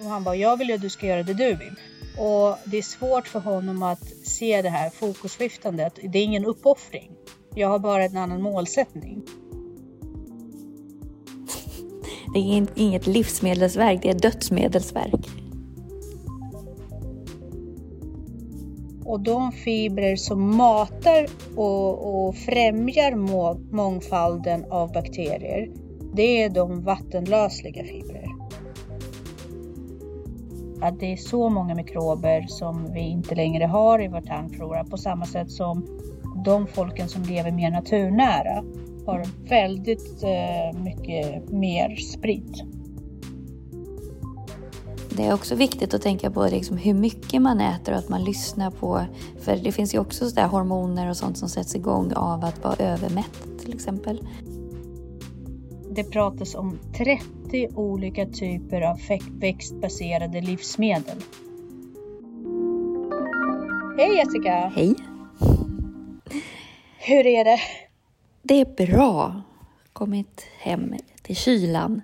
Och han bara, jag vill ju att du ska göra det du vill. Och det är svårt för honom att se det här fokusskiftandet. Det är ingen uppoffring. Jag har bara en annan målsättning. Det är inget livsmedelsverk, det är dödsmedelsverk. Och de fibrer som matar och, och främjar må, mångfalden av bakterier, det är de vattenlösliga fibrer. Att det är så många mikrober som vi inte längre har i vår tarmflora på samma sätt som de folken som lever mer naturnära har väldigt eh, mycket mer sprit. Det är också viktigt att tänka på liksom hur mycket man äter och att man lyssnar på, för det finns ju också så hormoner och sånt som sätts igång av att vara övermätt till exempel. Det pratas om 30 olika typer av växtbaserade livsmedel. Hej Jessica! Hej! Hur är det? Det är bra. Kommit hem till kylan.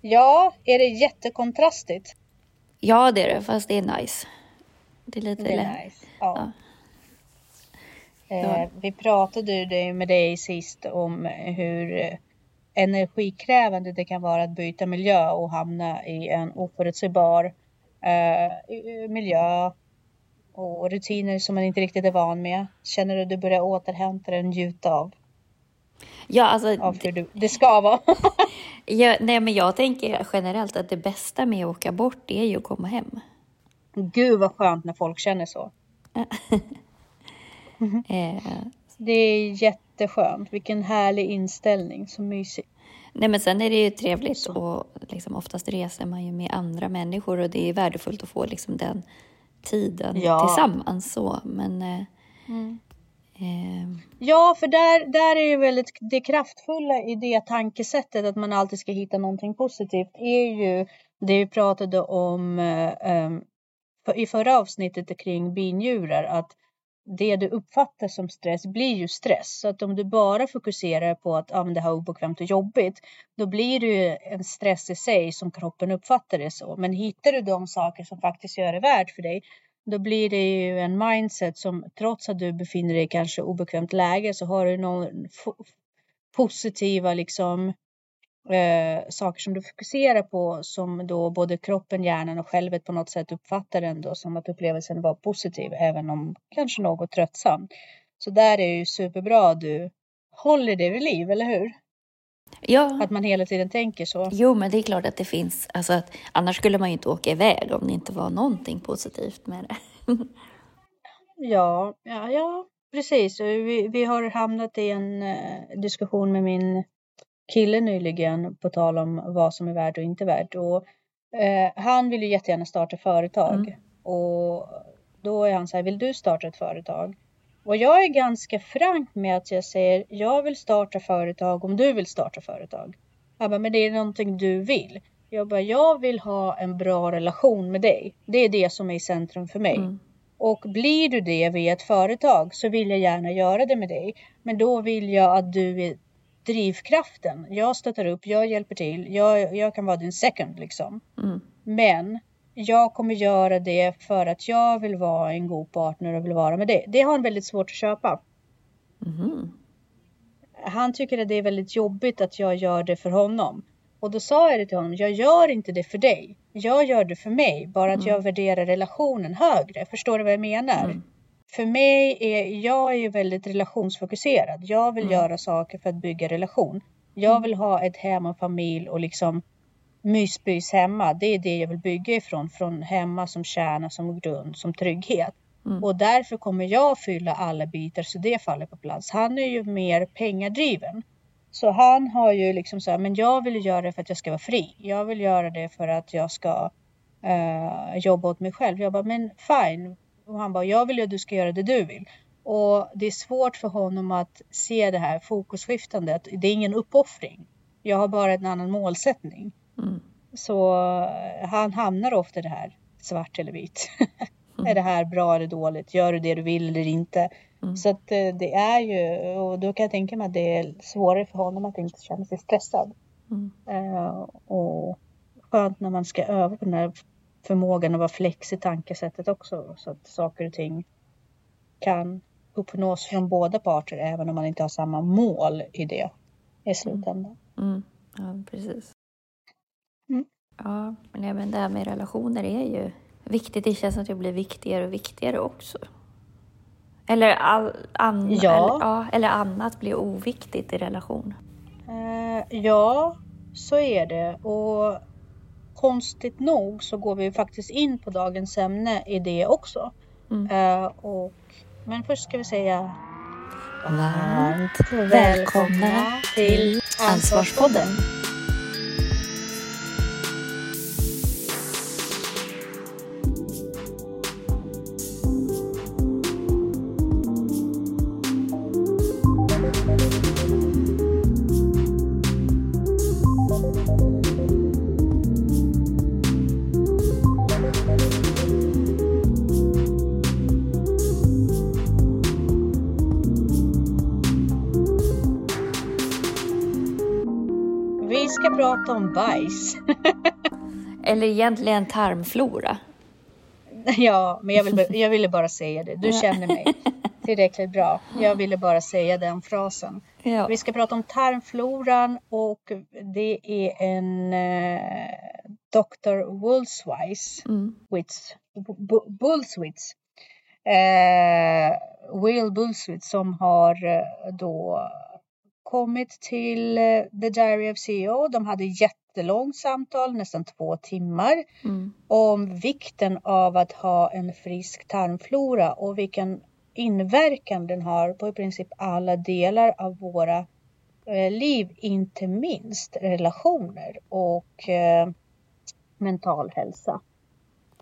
Ja, är det jättekontrastigt? Ja, det är det, fast det är nice. Det är lite det är nice. Ja. ja. Eh, vi pratade med dig sist om hur energikrävande det kan vara att byta miljö och hamna i en oförutsägbar eh, miljö och rutiner som man inte riktigt är van med. Känner du att du börjar återhämta dig och njuta av? Ja, alltså. Av hur du, det ska vara. ja, nej, men jag tänker generellt att det bästa med att åka bort är ju att komma hem. Gud vad skönt när folk känner så. mm. det är jätteskönt. Vilken härlig inställning. Så mysigt. Nej, men sen är det ju trevligt så. och liksom, oftast reser man ju med andra människor och det är värdefullt att få liksom den tiden ja. tillsammans. Så. Men, eh, mm. eh, ja, för där, där är ju väldigt det kraftfulla i det tankesättet att man alltid ska hitta någonting positivt är ju det vi pratade om eh, i förra avsnittet kring binjurar att det du uppfattar som stress blir ju stress. Så att om du bara fokuserar på att ah, det här är obekvämt och jobbigt, då blir det ju en stress i sig som kroppen uppfattar det så. Men hittar du de saker som faktiskt gör det värt för dig, då blir det ju en mindset som trots att du befinner dig i kanske obekvämt läge så har du någon positiva liksom eh, saker som du fokuserar på som då både kroppen, hjärnan och självet på något sätt uppfattar ändå som att upplevelsen var positiv även om kanske något tröttsam. Så där är ju superbra att du håller det vid liv, eller hur? Ja. Att man hela tiden tänker så. Jo, men det är klart att det finns. Alltså att, annars skulle man ju inte åka iväg om det inte var någonting positivt med det. ja, ja, ja, precis. Vi, vi har hamnat i en uh, diskussion med min kille nyligen på tal om vad som är värt och inte värt. Och, eh, han vill ju jättegärna starta företag mm. och då är han så här, vill du starta ett företag? Och jag är ganska frank med att jag säger, jag vill starta företag om du vill starta företag. Han bara, men det är någonting du vill. Jag bara, jag vill ha en bra relation med dig. Det är det som är i centrum för mig. Mm. Och blir du det via ett företag så vill jag gärna göra det med dig. Men då vill jag att du är drivkraften. Jag stöttar upp, jag hjälper till, jag, jag kan vara din second liksom. Mm. Men jag kommer göra det för att jag vill vara en god partner och vill vara med dig. Det har han väldigt svårt att köpa. Mm. Han tycker att det är väldigt jobbigt att jag gör det för honom. Och då sa jag det till honom, jag gör inte det för dig. Jag gör det för mig, bara att mm. jag värderar relationen högre. Förstår du vad jag menar? För mig är jag är ju väldigt relationsfokuserad. Jag vill mm. göra saker för att bygga relation. Jag mm. vill ha ett hem och familj och liksom mysbys hemma. Det är det jag vill bygga ifrån. Från hemma som kärna, som grund, som trygghet. Mm. Och därför kommer jag fylla alla bitar så det faller på plats. Han är ju mer pengadriven. Så han har ju liksom så här, men jag vill göra det för att jag ska vara fri. Jag vill göra det för att jag ska uh, jobba åt mig själv. Jag bara, men fine, och han bara, jag vill ju att du ska göra det du vill. Och det är svårt för honom att se det här fokusskiftandet. Det är ingen uppoffring. Jag har bara en annan målsättning. Mm. Så eh, han hamnar ofta i det här svart eller vitt. Mm. är det här bra eller dåligt? Gör du det du vill eller inte? Mm. Så att eh, det är ju, och då kan jag tänka mig att det är svårare för honom att inte känna sig stressad. Uh, och skönt när man ska öva på den här förmågan att vara flex i tankesättet också så att saker och ting kan uppnås från båda parter även om man inte har samma mål i det i slutändan. Mm. Ja, precis. Mm. Ja, men det här med relationer är ju viktigt. Det känns som att det blir viktigare och viktigare också. Eller, all, an, ja. eller, ja, eller annat blir oviktigt i relation. Uh, ja, så är det. Och konstigt nog så går vi faktiskt in på dagens ämne i det också. Mm. Uh, och, men först ska vi säga varmt välkomna till Ansvarspodden. Prata om bajs. Eller egentligen tarmflora. Ja, men jag, vill, jag ville bara säga det. Du känner mig tillräckligt bra. Jag ville bara säga den frasen. Ja. Vi ska prata om tarmfloran och det är en eh, Dr. Woolswise, mm. Witz, Bullswitz, eh, Will Bullswitz som har eh, då kommit till eh, The Diary of CEO. De hade jättelångt samtal, nästan två timmar, mm. om vikten av att ha en frisk tarmflora och vilken inverkan den har på i princip alla delar av våra eh, liv, inte minst relationer och eh, mental hälsa.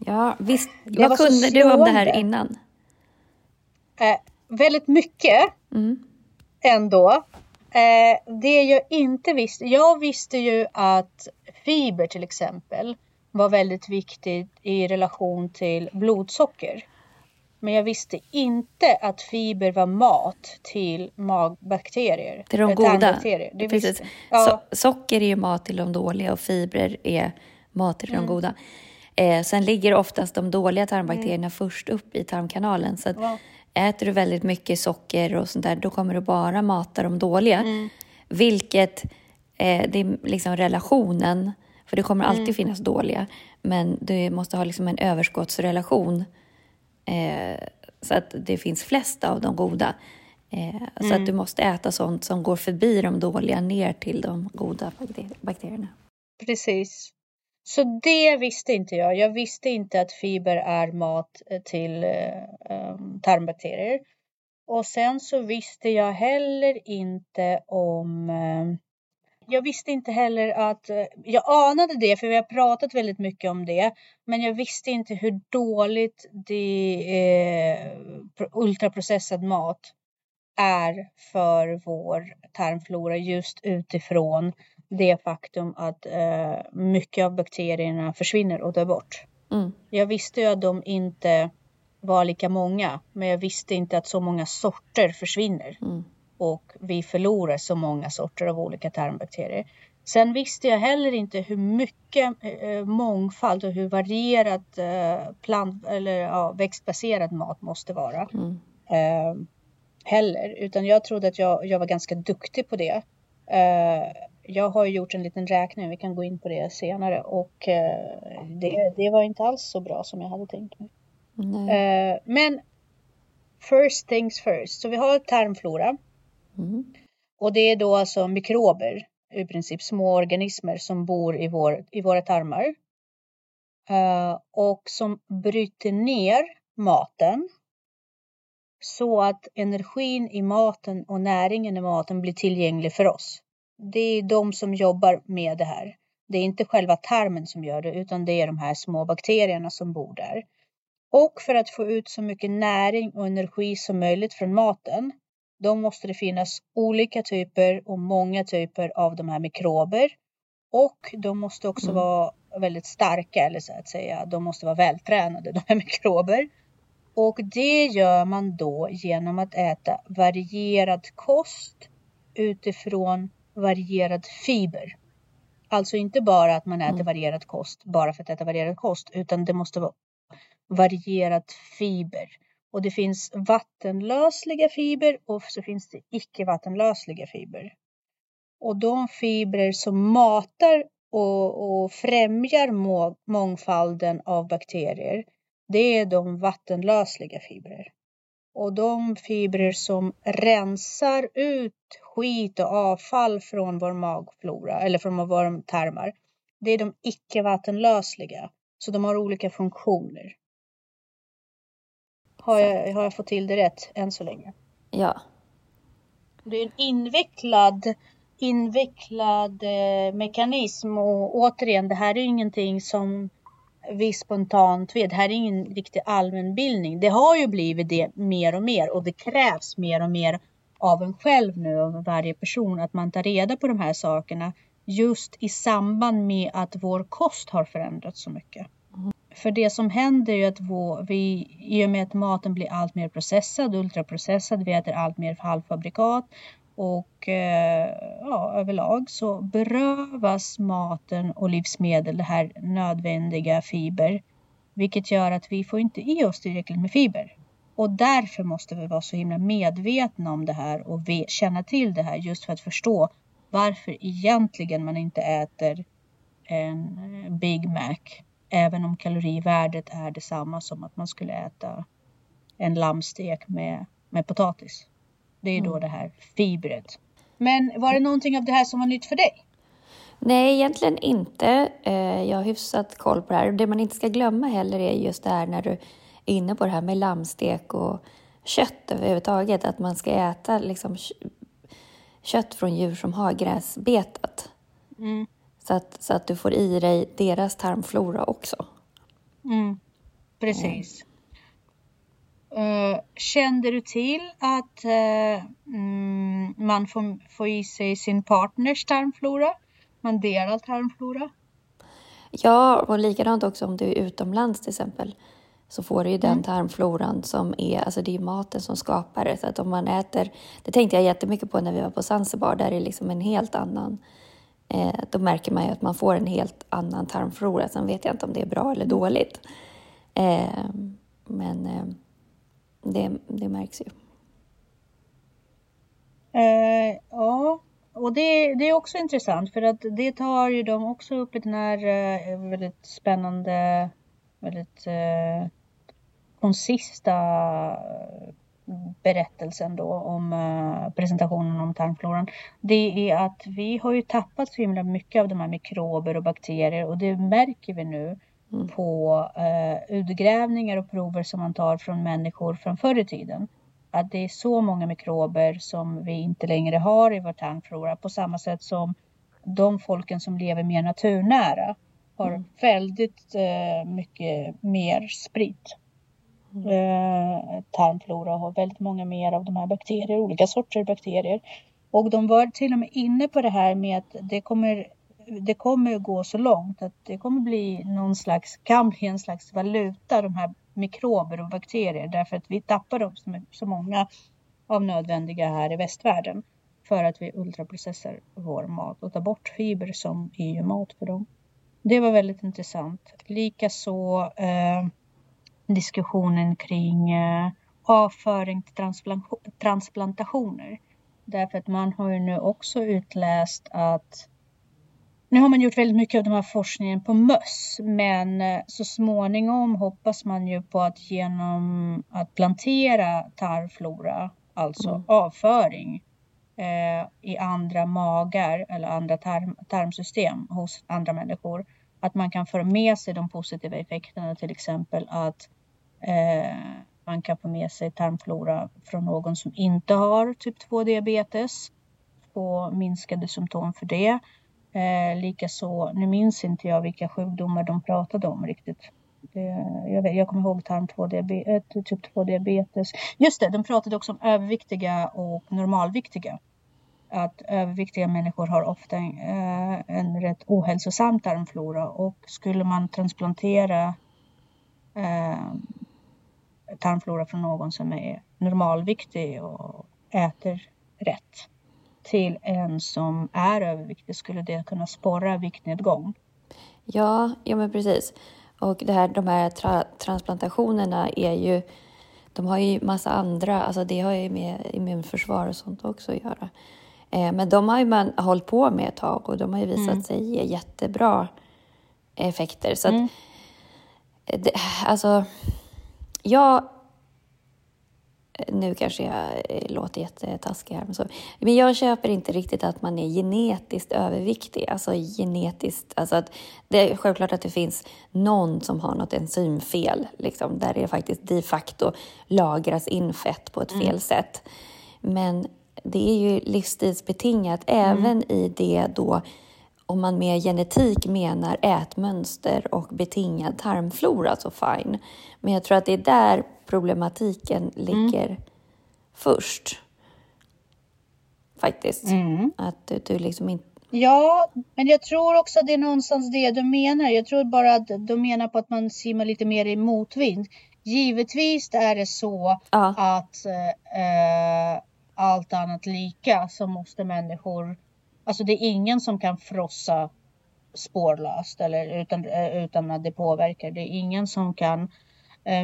Ja, visst. Vad kunde du om det här innan? Eh, väldigt mycket mm. ändå. Eh, det jag inte visste, jag visste ju att fiber till exempel var väldigt viktigt i relation till blodsocker. Men jag visste inte att fiber var mat till magbakterier. Till de goda. Det Precis. Ja. So socker är ju mat till de dåliga och fibrer är mat till mm. de goda. Eh, sen ligger oftast de dåliga tarmbakterierna mm. först upp i tarmkanalen. Så ja. Äter du väldigt mycket socker och sånt där, då kommer du bara mata de dåliga. Mm. Vilket, eh, det är liksom relationen, för det kommer alltid mm. finnas dåliga, men du måste ha liksom en överskottsrelation eh, så att det finns flest av de goda. Eh. Så att mm. du måste äta sånt som går förbi de dåliga ner till de goda bakterierna. Precis. Så det visste inte jag. Jag visste inte att fiber är mat eh, till eh, ehm, tarmbakterier. Och sen så visste jag heller inte om Eh, jag visste inte heller att, eh, jag anade det för vi har pratat väldigt mycket om det, men jag visste inte hur dåligt det eh, ultraprocessad mat är för vår tarmflora just utifrån det faktum att eh, mycket av bakterierna försvinner och dör bort. Mm. Jag visste ju att de inte var lika många, men jag visste inte att så många sorter försvinner. Mm. Och vi förlorar så många sorter av olika tarmbakterier. Sen visste jag heller inte hur mycket eh, mångfald och hur varierad eh, plant eller ja, växtbaserad mat måste vara. Mm. Eh, heller, utan jag trodde att jag, jag var ganska duktig på det. Eh, jag har gjort en liten räkning, vi kan gå in på det senare och eh, det, det var inte alls så bra som jag hade tänkt mig. Eh, men first things first, så vi har tarmflora. Mm. Och det är då alltså mikrober, i princip små organismer som bor i, vår, i våra tarmar. Uh, och som bryter ner maten så att energin i maten och näringen i maten blir tillgänglig för oss det är de som jobbar med det här. Det är inte själva tarmen som gör det, utan det är de här små bakterierna som bor där. Och för att få ut så mycket näring och energi som möjligt från maten, då måste det finnas olika typer och många typer av de här mikrober. Och de måste också mm. vara väldigt starka, eller så att säga. De måste vara vältränade, de här mikrober. Och det gör man då genom att äta varierad kost utifrån varierad fiber. Alltså inte bara att man äter mm. varierad kost bara för att äta varierad kost, utan det måste vara varierat fiber. Och det finns vattenlösliga fiber och så finns det icke vattenlösliga fiber. Och de fibrer som matar och, och främjar må, mångfalden av bakterier, det är de vattenlösliga fibrer. Och de fibrer som rensar ut skit och avfall från vår magflora eller från våra tarmar, det är de icke vattenlösliga. Så de har olika funktioner. Har jag, har jag fått till det rätt än så länge? Ja. Det är en invecklad, invecklad eh, mekanism och återigen, det här är ingenting som vi spontant vet. Det här är ingen riktig allmänbildning. Det har ju blivit det mer och mer och det krävs mer och mer av en själv nu, av varje person, att man tar reda på de här sakerna just i samband med att vår kost har förändrats så mycket. För det som händer är att vi, i och med att maten blir allt mer processad, ultraprocessad, vi äter allt mer halvfabrikat och eh, ja, överlag så berövas maten och livsmedel det här nödvändiga fiber. Vilket gör att vi får inte i oss tillräckligt med fiber. Och därför måste vi vara så himla medvetna om det här och känna till det här just för att förstå varför egentligen man inte äter en eh, Big Mac även om kalorivärdet är detsamma som att man skulle äta en lammstek med, med potatis. Det är då mm. det här fibret. Men var det någonting av det här som var nytt för dig? Nej, egentligen inte. Eh, jag har hyfsat koll på det här. Det man inte ska glömma heller är just det här när du är inne på det här med lammstek och kött överhuvudtaget. Att man ska äta liksom kött från djur som har gräsbetat. Mm. Så, att, så att du får i dig deras tarmflora också. Mm. Precis. Mm. Kände du till att uh, mm, man får, får i sig sin partners tarmflora? Man delar tarmflora? Ja, och likadant också om du är utomlands till exempel så får du ju den mm. tarmfloran som är, alltså det är maten som skapar det. Så att om man äter, det tänkte jag jättemycket på när vi var på Zanzibar, där är liksom en helt annan, eh, då märker man ju att man får en helt annan tarmflora. Sen vet jag inte om det är bra eller mm. dåligt. Eh, men eh, det, det märks ju. Eh, ja, och det, det är också intressant för att det tar ju de också upp i den här eh, väldigt spännande, väldigt eh, konsista eh, berättelsen då om uh, presentationen om tarmfloran. Det är att vi har ju tappat så himla mycket av de här mikrober och bakterier och det märker vi nu mm. på uh, utgrävningar och prover som man tar från människor från förr i tiden. Att det är så många mikrober som vi inte längre har i vår tarmflora på samma sätt som de folken som lever mer naturnära har mm. väldigt uh, mycket mer sprit eh, tarmflora och har väldigt många mer av de här bakterier, olika sorter bakterier. Och de var till och med inne på det här med att det kommer det kommer att gå så långt att det kommer bli någon slags, kan bli en slags valuta, de här mikrober och bakterier, därför att vi tappar dem som så många av nödvändiga här i västvärlden för att vi ultraprocessar vår mat och tar bort fiber som är ju mat för dem. Det var väldigt intressant. Likaså eh, diskussionen kring eh, avföring till transplantationer. Därför att man har ju nu också utläst att nu har man gjort väldigt mycket av den här forskningen på möss, men eh, så småningom hoppas man ju på att genom att plantera tarmflora, alltså mm. avföring eh, i andra magar eller andra tarm, tarmsystem hos andra människor, att man kan föra med sig de positiva effekterna, till exempel att eh, man kan få med sig tarmflora från någon som inte har typ 2 diabetes, få minskade symptom för det. Eh, Likaså, nu minns inte jag vilka sjukdomar de pratade om riktigt. Det, jag, vet, jag kommer ihåg tarm 2 diabetes, eh, typ 2 diabetes. Just det, de pratade också om överviktiga och normalviktiga att överviktiga människor har ofta eh, en rätt ohälsosam tarmflora och skulle man transplantera eh, tarmflora från någon som är normalviktig och äter rätt till en som är överviktig skulle det kunna sporra viktnedgång. Ja, ja men precis. Och det här, de här tra transplantationerna är ju, de har ju massa andra, alltså det har ju med immunförsvar och sånt också att göra. Eh, men de har ju man hållit på med ett tag och de har ju visat mm. sig ge jättebra effekter. Så att, mm. det, alltså, jag nu kanske jag låter jättetaskig här, men, så, men jag köper inte riktigt att man är genetiskt överviktig. Alltså genetiskt, alltså att det är självklart att det finns någon som har något enzymfel, liksom, där det faktiskt de facto lagras in fett på ett mm. fel sätt. Men det är ju livsstilsbetingat mm. även i det då om man med genetik menar ätmönster och betingad tarmflora så fine. Men jag tror att det är där problematiken ligger mm. först. Faktiskt. Mm. Att du, du liksom inte Ja, men jag tror också att det är någonstans det du menar. Jag tror bara att du menar på att man simmar lite mer i motvind. Givetvis är det så ja. att eh, allt annat lika så måste människor Alltså det är ingen som kan frossa spårlöst eller utan, eh, utan att det påverkar. Det är ingen som kan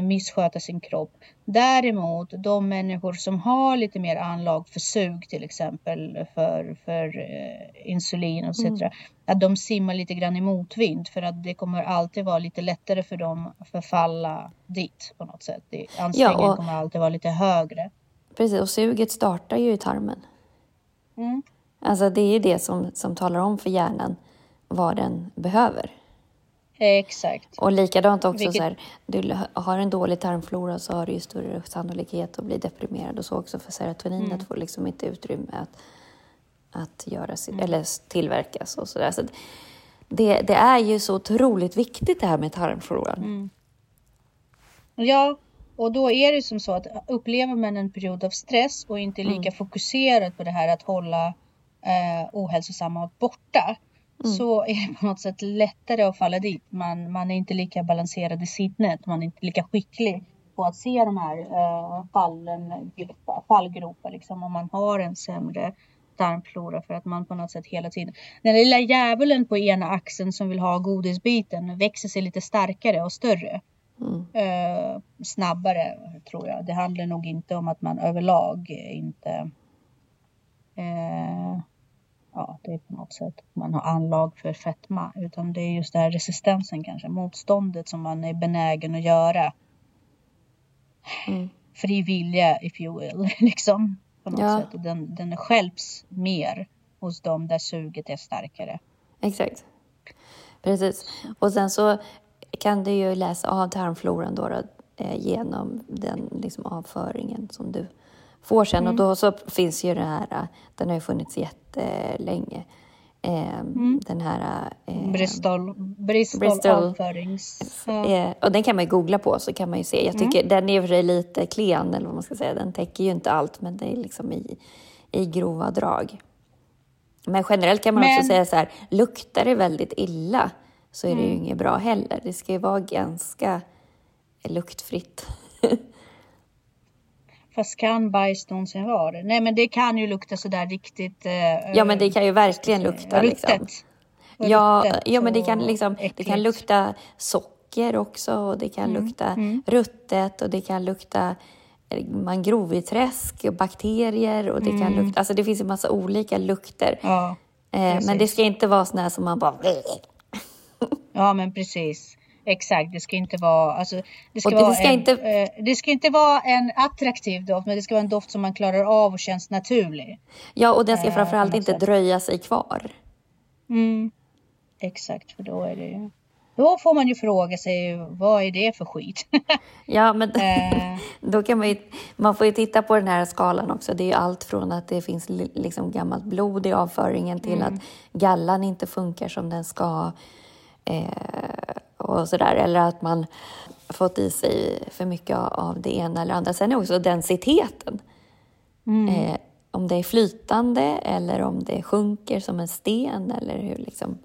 missköta sin kropp. Däremot de människor som har lite mer anlag för sug till exempel för, för eh, insulin och mm. att de simmar lite grann i motvind för att det kommer alltid vara lite lättare för dem att förfalla dit på något sätt. Ansträngningen ja, och, kommer alltid vara lite högre. Precis, och suget startar ju i tarmen. Mm. Alltså det är ju det som, som talar om för hjärnan vad den behöver. Exakt. Och likadant också Vilket... så här, du har en dålig tarmflora så har du ju större sannolikhet att bli deprimerad och så också för serotoninet mm. får liksom inte utrymme att, att göra mm. eller tillverkas och sådär. Så det, det är ju så otroligt viktigt det här med tarmfloran. Mm. Ja, och då är det som så att upplever man en period av stress och inte lika mm. fokuserad på det här att hålla eh, ohälsosamma borta mm. så är det på något sätt lättare att falla dit. Man, man är inte lika balanserad i sinnet, man är inte lika skicklig på att se de här eh, fallen, fallgropar liksom om man har en sämre tarmflora för att man på något sätt hela tiden. Den lilla djävulen på ena axeln som vill ha godisbiten växer sig lite starkare och större. Mm. Eh, snabbare tror jag. Det handlar nog inte om att man överlag inte eh, ja, det är på något sätt man har anlag för fetma, utan det är just den här resistensen kanske, motståndet som man är benägen att göra. Mm. Fri vilja, if you will, liksom. På något ja. sätt. Den, den skälps mer hos dem där suget är starkare. Exakt. Precis. Och sen så kan du ju läsa av tarmfloran då, då eh, genom den liksom avföringen som du får sen. Mm. Och då så finns ju det här, den har ju funnits jättelänge. Eh, mm. Den här... Eh, Bristol, Bristol, Bristol avförings... Eh, och den kan man ju googla på så kan man ju se. Jag tycker mm. den är för lite klen, eller vad man ska säga. Den täcker ju inte allt, men det är liksom i, i grova drag. Men generellt kan man men... också säga så här, luktar det väldigt illa så är det ju mm. inget bra heller. Det ska ju vara ganska luktfritt. Fast kan bajs någonsin vara det? Nej men det kan ju lukta sådär riktigt. Eh, ja men det kan ju verkligen lukta. Liksom. Ja, ja men det kan, liksom, det kan lukta socker också och det kan mm. lukta mm. ruttet och det kan lukta eh, mangroviträsk och bakterier och det mm. kan lukta, alltså det finns en massa olika lukter. Ja, eh, men det ska inte vara sådana som man bara... ja men precis. Exakt, det ska inte vara, alltså, det ska, det vara ska en, inte... Eh, det ska inte vara en attraktiv doft, men det ska vara en doft som man klarar av och känns naturlig. Ja, och den ska eh, framförallt inte sätt. dröja sig kvar. Mm. Exakt, för då är det ju... Då får man ju fråga sig, vad är det för skit? ja, men eh. då kan man ju, man får ju titta på den här skalan också. Det är ju allt från att det finns liksom gammalt blod i avföringen till mm. att gallan inte funkar som den ska. Eh, och sådär. Eller att man fått i sig för mycket av det ena eller andra. Sen är också densiteten. Mm. Eh, om det är flytande eller om det sjunker som en sten eller hur liksom.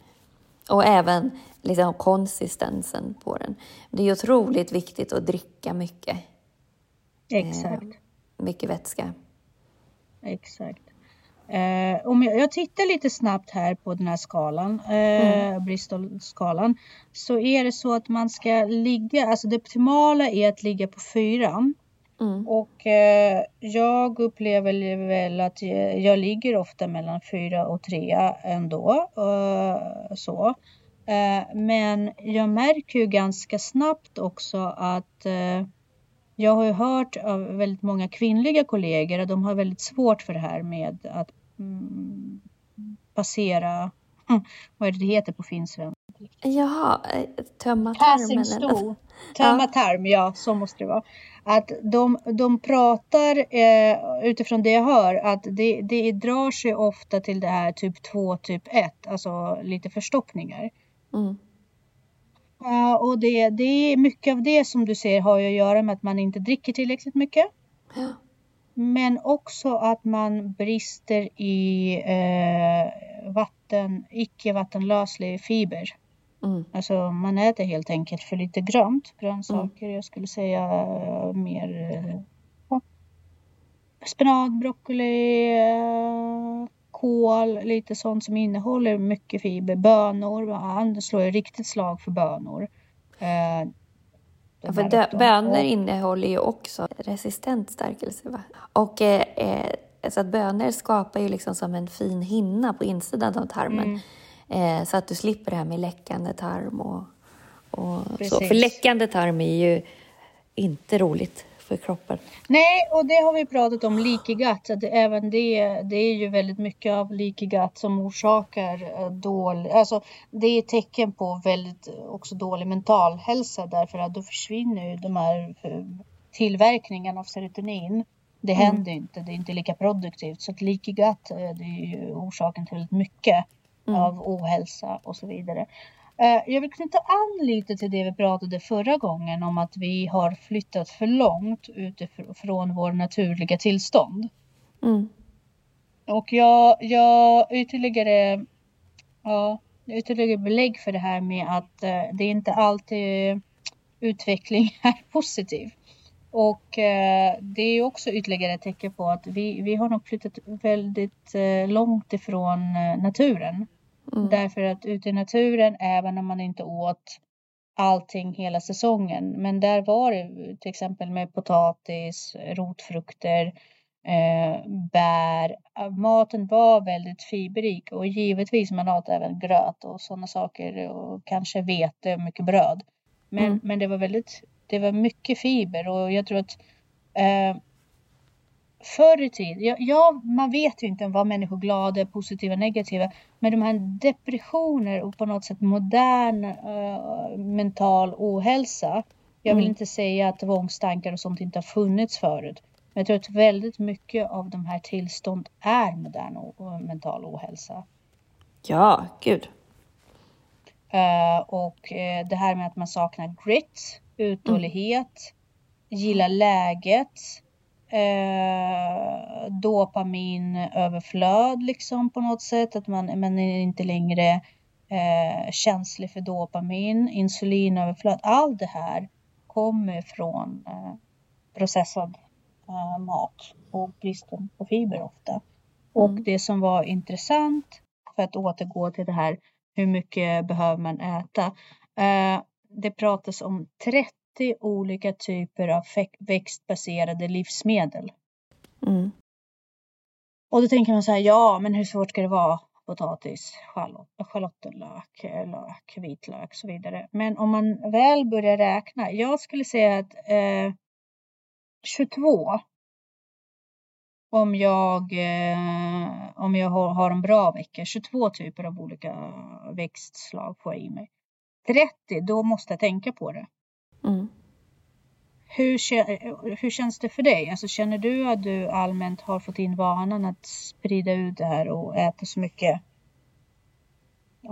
Och även liksom konsistensen på den. Det är otroligt viktigt att dricka mycket. Exakt. Eh, mycket vätska. Exakt. Eh, om jag, jag, tittar lite snabbt här på den här skalan, eh, mm. Bristol-skalan, så är det så att man ska ligga, alltså det optimala är att ligga på fyra. Mm. Och eh, jag upplever väl att jag, jag, ligger ofta mellan fyra och tre ändå. Eh, så. Eh, men jag märker ju ganska snabbt också att eh, jag har ju hört av väldigt många kvinnliga kollegor att de har väldigt svårt för det här med att mm, passera, vad är det det heter på finsvenska? Jaha, eh, tömma tarmen. Tömma ja. tarm, ja så måste det vara. Att de, de pratar eh, utifrån det jag hör att det, det drar sig ofta till det här typ 2, typ 1, alltså lite förstoppningar. Mm. Uh, och det, det är mycket av det som du ser har ju att göra med att man inte dricker tillräckligt mycket. Ja. Men också att man brister i uh, vatten, icke vattenlöslig fiber. Mm. Alltså man äter helt enkelt för lite grönt, grönsaker. Mm. Jag skulle säga uh, mer uh, spenat, broccoli, kål, lite sånt som innehåller mycket fiber. Bönor, han slår ju riktigt slag för bönor. Eh, ja, för dö, bönor innehåller ju också resistent stärkelse. Va? Och eh, eh, så att bönor skapar ju liksom som en fin hinna på insidan av tarmen. Mm. Eh, så att du slipper det här med läckande tarm och, och så. För läckande tarm är ju inte roligt för kroppen. Nej, och det har vi pratat om, leaky gut. Att även det, det är ju väldigt mycket av leaky gut som orsakar eh, dålig, alltså det är tecken på väldigt också dålig mental hälsa därför att då försvinner ju de här eh, tillverkningen av serotonin. Det mm. händer inte, det är inte lika produktivt. Så att leaky gut eh, det är ju orsaken till väldigt mycket mm. av ohälsa och så vidare. Eh, jag vill knyta an lite till det vi pratade förra gången om att vi har flyttat för långt utifrån vår naturliga tillstånd. Mm. Och jag, jag ytterligare, ja, ytterligare belägg för det här med att eh, det inte alltid utveckling är positiv. Och eh, det är också ytterligare ett tecken på att vi, vi har nog flyttat väldigt långt ifrån naturen. Mm. Därför att ute i naturen, även om man inte åt allting hela säsongen, men där var det till exempel med potatis, rotfrukter, eh, bär. Maten var väldigt fiberrik och givetvis man åt även gröt och sådana saker och kanske vete och mycket bröd. Men, mm. men det var väldigt, det var mycket fiber och jag tror att eh, förr i tiden, ja, man vet ju inte vad människor glada, positiva, negativa, men de här depressioner och på något sätt modern uh, mental ohälsa. Jag vill mm. inte säga att tvångstankar och sånt inte har funnits förut, men jag tror att väldigt mycket av de här tillstånd är modern och mental ohälsa. Ja, gud. Uh, och uh, det här med att man saknar grit, uthållighet, mm. gillar läget, eh, dopaminöverflöd liksom på något sätt. Att man, man är inte längre eh, känslig för dopamin, insulinöverflöd. Allt det här kommer från eh, processad eh, mat och bristen på fiber ofta. Och mm. det som var intressant för att återgå till det här hur mycket behöver man äta? Eh, det pratas om 30 30 olika typer av växtbaserade livsmedel. Mm. Och då tänker man så här, ja men hur svårt ska det vara? Potatis, schallot, schalottenlök, lök, vitlök och så vidare. Men om man väl börjar räkna, jag skulle säga att eh, 22 om jag, eh, om jag har, har en bra vecka, 22 typer av olika växtslag får jag i mig. 30, då måste jag tänka på det. Mm. Hur, hur känns det för dig? Alltså, känner du att du allmänt har fått in vanan att sprida ut det här och äta så mycket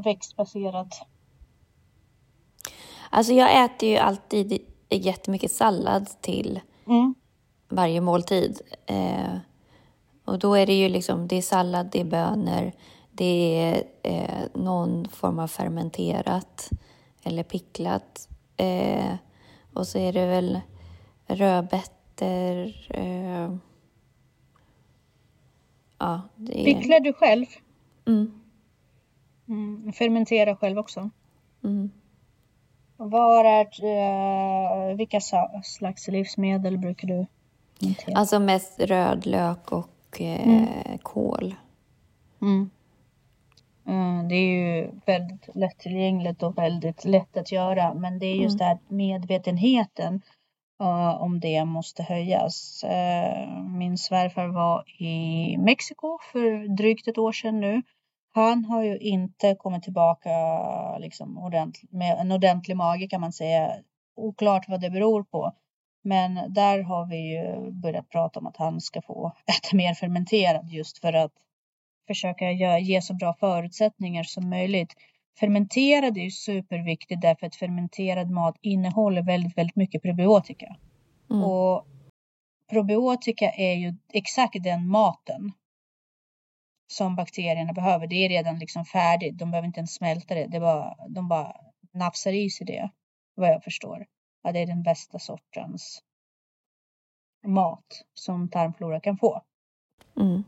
växtbaserat? Alltså jag äter ju alltid jättemycket sallad till mm. varje måltid. Eh, och då är det ju liksom, det är sallad, det är bönor, det är eh, någon form av fermenterat eller picklat. Eh, och så är det väl rödbetor, eh, ja, det är... Picklar du själv? Mm. Mm. Fermenterar själv också? Mm. Var är, uh, vilka slags livsmedel brukar du fermentera? Alltså mest rödlök och uh, mm. kål. Mm. Uh, det är ju väldigt lättillgängligt och väldigt lätt att göra men det är just mm. det här medvetenheten om det måste höjas. min svärfar var i Mexiko för drygt ett år sedan nu han har ju inte kommit tillbaka liksom ordentlig, med en ordentlig mage kan man säga. Oklart vad det beror på. Men där har vi ju börjat prata om att han ska få äta mer fermenterad just för att försöka ge så bra förutsättningar som möjligt. Fermenterad är ju superviktigt därför att fermenterad mat innehåller väldigt, väldigt mycket probiotika. Mm. Och probiotika är ju exakt den maten som bakterierna behöver. Det är redan liksom färdigt. De behöver inte ens smälta det. det bara, de bara nafsar i sig det. Vad jag förstår. Ja, det är den bästa sortens mat som tarmflora kan få. Mm.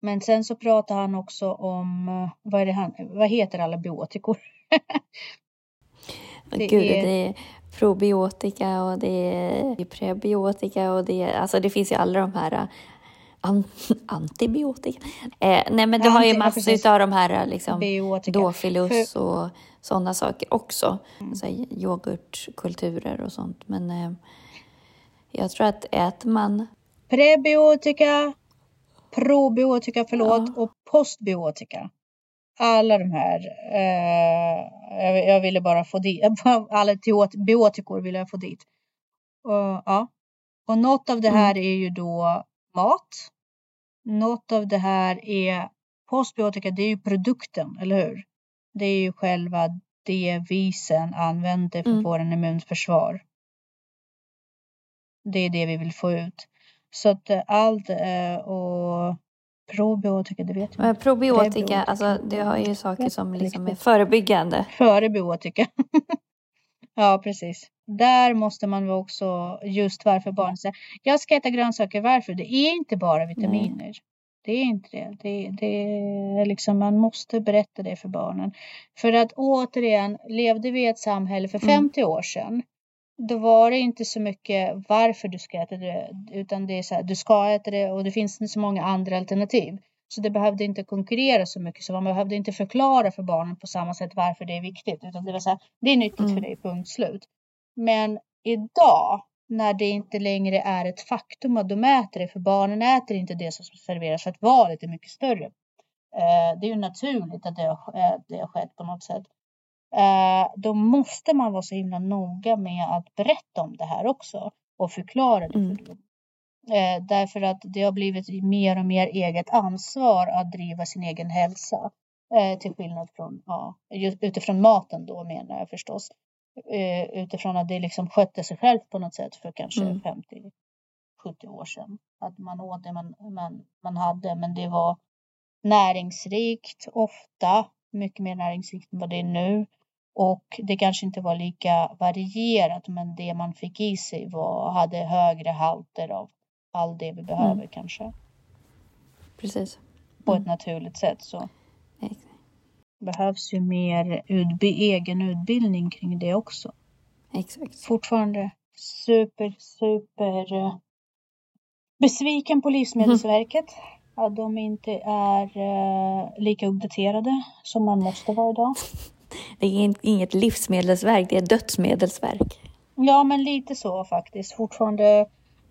Men sen så pratar han också om, vad, är det han, vad heter alla biotikor? det Gud, är... det är probiotika och det är prebiotika och det är, alltså det finns ju alla de här antibiotika. Eh, nej, men du har ju massor av de här liksom, dofilus och sådana saker också. Mm. Så yoghurtkulturer och sånt. Men eh, jag tror att äter man... Prebiotika, probiotika, förlåt, ja. och postbiotika. Alla de här. Eh, jag, jag, ville bara få dit, alla biotikor ville jag få dit. Och, ja. och något av det här mm. är ju då mat. Något av det här är postbiotika, det är ju produkten, eller hur? Det är ju själva det vi sen använder för mm. vår immunförsvar. Det är det vi vill få ut. Så att eh, allt eh, och probiotika, det vet jag. Men probiotika, alltså det har ju saker som liksom är förebyggande. Förebiotika. Ja, precis. Där måste man också, just varför barn säger, jag ska äta grönsaker, varför? Det är inte bara vitaminer. Nej. Det är inte det. det, det är liksom, man måste berätta det för barnen. För att återigen, levde vi i ett samhälle för 50 mm. år sedan, då var det inte så mycket varför du ska äta det, utan det är så här, du ska äta det och det finns inte så många andra alternativ. Så det behövde inte konkurrera så mycket, så man behövde inte förklara för barnen på samma sätt varför det är viktigt, utan det var så här, det är nyttigt mm. för dig, punkt slut. Men idag, när det inte längre är ett faktum att de äter det, för barnen äter inte det som serveras för att valet är mycket större. Eh, det är ju naturligt att det har, eh, det har skett på något sätt. Eh, då måste man vara så himla noga med att berätta om det här också och förklara det för mm. dem. Eh, därför att det har blivit mer och mer eget ansvar att driva sin egen hälsa. Eh, till skillnad från, ja, utifrån maten då menar jag förstås. Utifrån att det liksom skötte sig självt på något sätt för kanske mm. 50 70 år sedan. Att man åt det man, man, man hade, men det var näringsrikt ofta, mycket mer näringsrikt än vad det är nu. Och det kanske inte var lika varierat, men det man fick i sig var, hade högre halter av all det vi behöver mm. kanske. Precis. På ett mm. naturligt sätt så behövs ju mer utb egen utbildning kring det också. Exakt. Fortfarande super, super uh, besviken på Livsmedelsverket. Mm. Att de inte är uh, lika uppdaterade som man måste vara idag. Det är inget livsmedelsverk, det är dödsmedelsverk. Ja, men lite så faktiskt. Fortfarande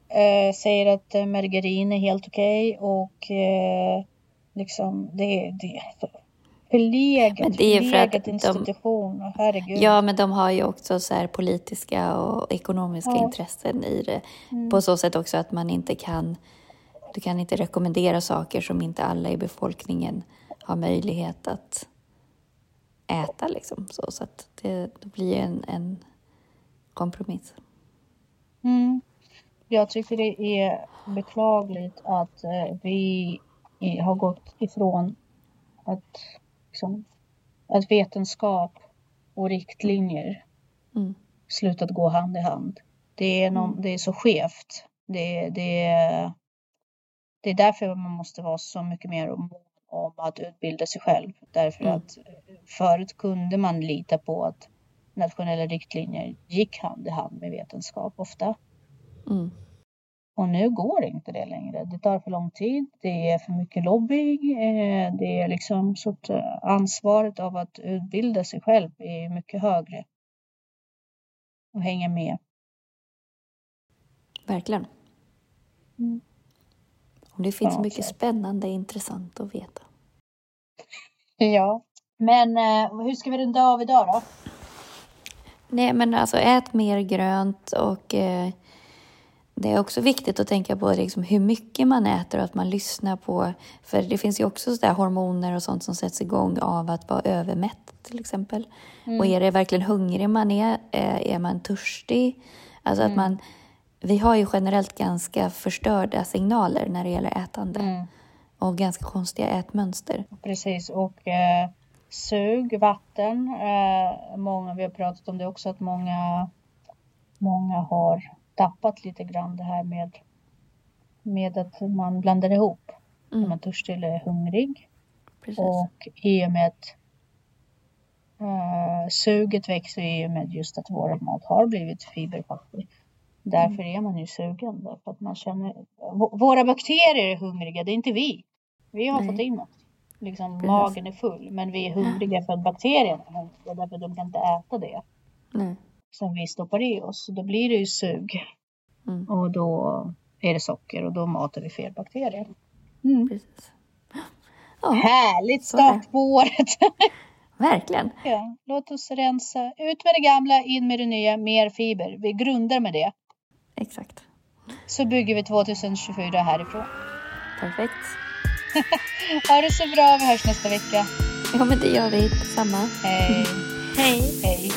eh, säger att eh, margarin är helt okej okay och eh, liksom det, det är förlegat, men det är för att institution. De, Herregud. Ja, men de har ju också så här politiska och ekonomiska ja. intressen i det. Mm. På så sätt också att man inte kan, du kan inte rekommendera saker som inte alla i befolkningen har möjlighet att äta liksom. Så, så att det, det blir en, en kompromiss. Mm. Jag tycker det är beklagligt att eh, vi har gått ifrån att, liksom, att vetenskap och riktlinjer mm. slutat gå hand i hand. Det är, någon, mm. det är så skevt. Det, det, det är därför man måste vara så mycket mer om, om att utbilda sig själv. Därför mm. att förut kunde man lita på att nationella riktlinjer gick hand i hand med vetenskap ofta. Mm. Och nu går inte det längre. Det tar för lång tid. Det är för mycket lobbying. Eh, det är liksom så att eh, ansvaret av att utbilda sig själv är mycket högre. Och hänga med. Verkligen. Mm. Och det finns ja, mycket spännande och intressant att veta. Ja, men eh, hur ska vi runda av idag då? Nej, men alltså ät mer grönt och eh, det är också viktigt att tänka på liksom hur mycket man äter och att man lyssnar på, för det finns ju också så hormoner och sånt som sätts igång av att vara övermätt till exempel. Mm. Och är det verkligen hungrig man är, eh, är man törstig? Alltså mm. att man, vi har ju generellt ganska förstörda signaler när det gäller ätande. Mm. Och ganska konstiga ätmönster. Precis, och eh, sug, vatten. Eh, många, vi har pratat om det också, att många, många har tappat lite grann det här med, med att man blandar ihop mm. när man törstig eller hungrig. Precis. Och i och med att uh, suget växer i och med just att vår mat har blivit fiberfattig. Därför mm. är man ju sugen. Därför att man känner, våra bakterier är hungriga, det är inte vi. Vi har Nej. fått in något. Liksom, magen är full, men vi är hungriga för att bakterierna är hungriga. Därför de kan inte äta det. Nej som vi stoppar i oss. Då blir det ju sug. Mm. Och då är det socker och då matar vi fel bakterier. Mm. Precis. Ja, Härligt start på året! Verkligen. Ja, låt oss rensa. Ut med det gamla, in med det nya, mer fiber. Vi grundar med det. Exakt. Så bygger vi 2024 härifrån. Perfekt. ha det så bra, vi hörs nästa vecka. Ja, men det gör vi. Detsamma. Hej. Hej. Hej.